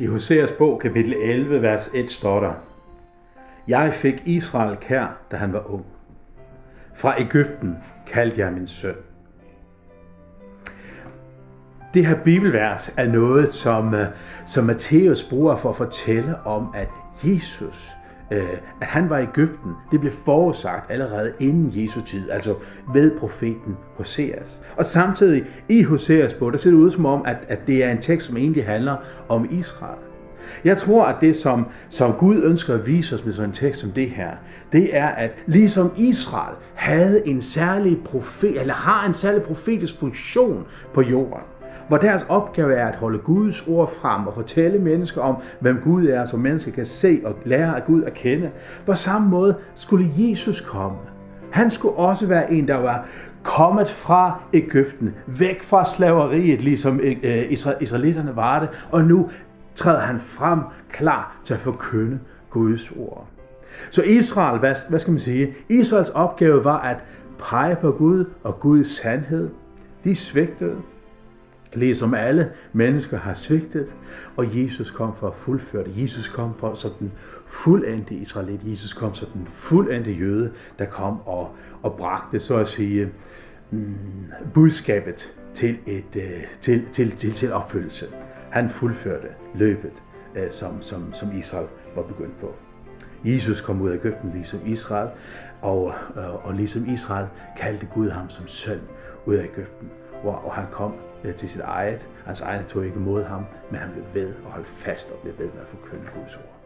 I Hoseas bog, kapitel 11, vers 1, står der, Jeg fik Israel kær, da han var ung. Fra Ægypten kaldte jeg min søn. Det her bibelvers er noget, som, øh, som Matthæus bruger for at fortælle om, at Jesus, Øh, at han var i Ægypten, det blev forudsagt allerede inden Jesu tid, altså ved profeten Hoseas. Og samtidig i Hoseas bog, der ser det ud som om, at, at det er en tekst, som egentlig handler om Israel. Jeg tror, at det, som, som Gud ønsker at vise os med sådan en tekst som det her, det er, at ligesom Israel havde en særlig profet, eller har en særlig profetisk funktion på jorden, hvor deres opgave er at holde Guds ord frem og fortælle mennesker om, hvem Gud er, så mennesker kan se og lære af Gud at kende. På samme måde skulle Jesus komme. Han skulle også være en, der var kommet fra Ægypten, væk fra slaveriet, ligesom øh, øh, israelitterne var det, og nu træder han frem klar til at forkynde Guds ord. Så Israel, hvad, hvad skal man sige? Israels opgave var at pege på Gud og Guds sandhed. De svigtede, ligesom alle mennesker har svigtet, og Jesus kom for at fuldføre det. Jesus kom for som den fuldendte israelit. Jesus kom som den fuldendte jøde, der kom og, og bragte, så at sige, mm, budskabet til, et, øh, til, til, til, til opfyldelse. Han fuldførte løbet, øh, som, som, som Israel var begyndt på. Jesus kom ud af Ægypten ligesom Israel, og, og, og ligesom Israel kaldte Gud ham som søn ud af Ægypten, hvor og han kom øh, til sit eget. Hans egne tog ikke imod ham, men han blev ved og holdt fast og blev ved med at forkynde Guds ord.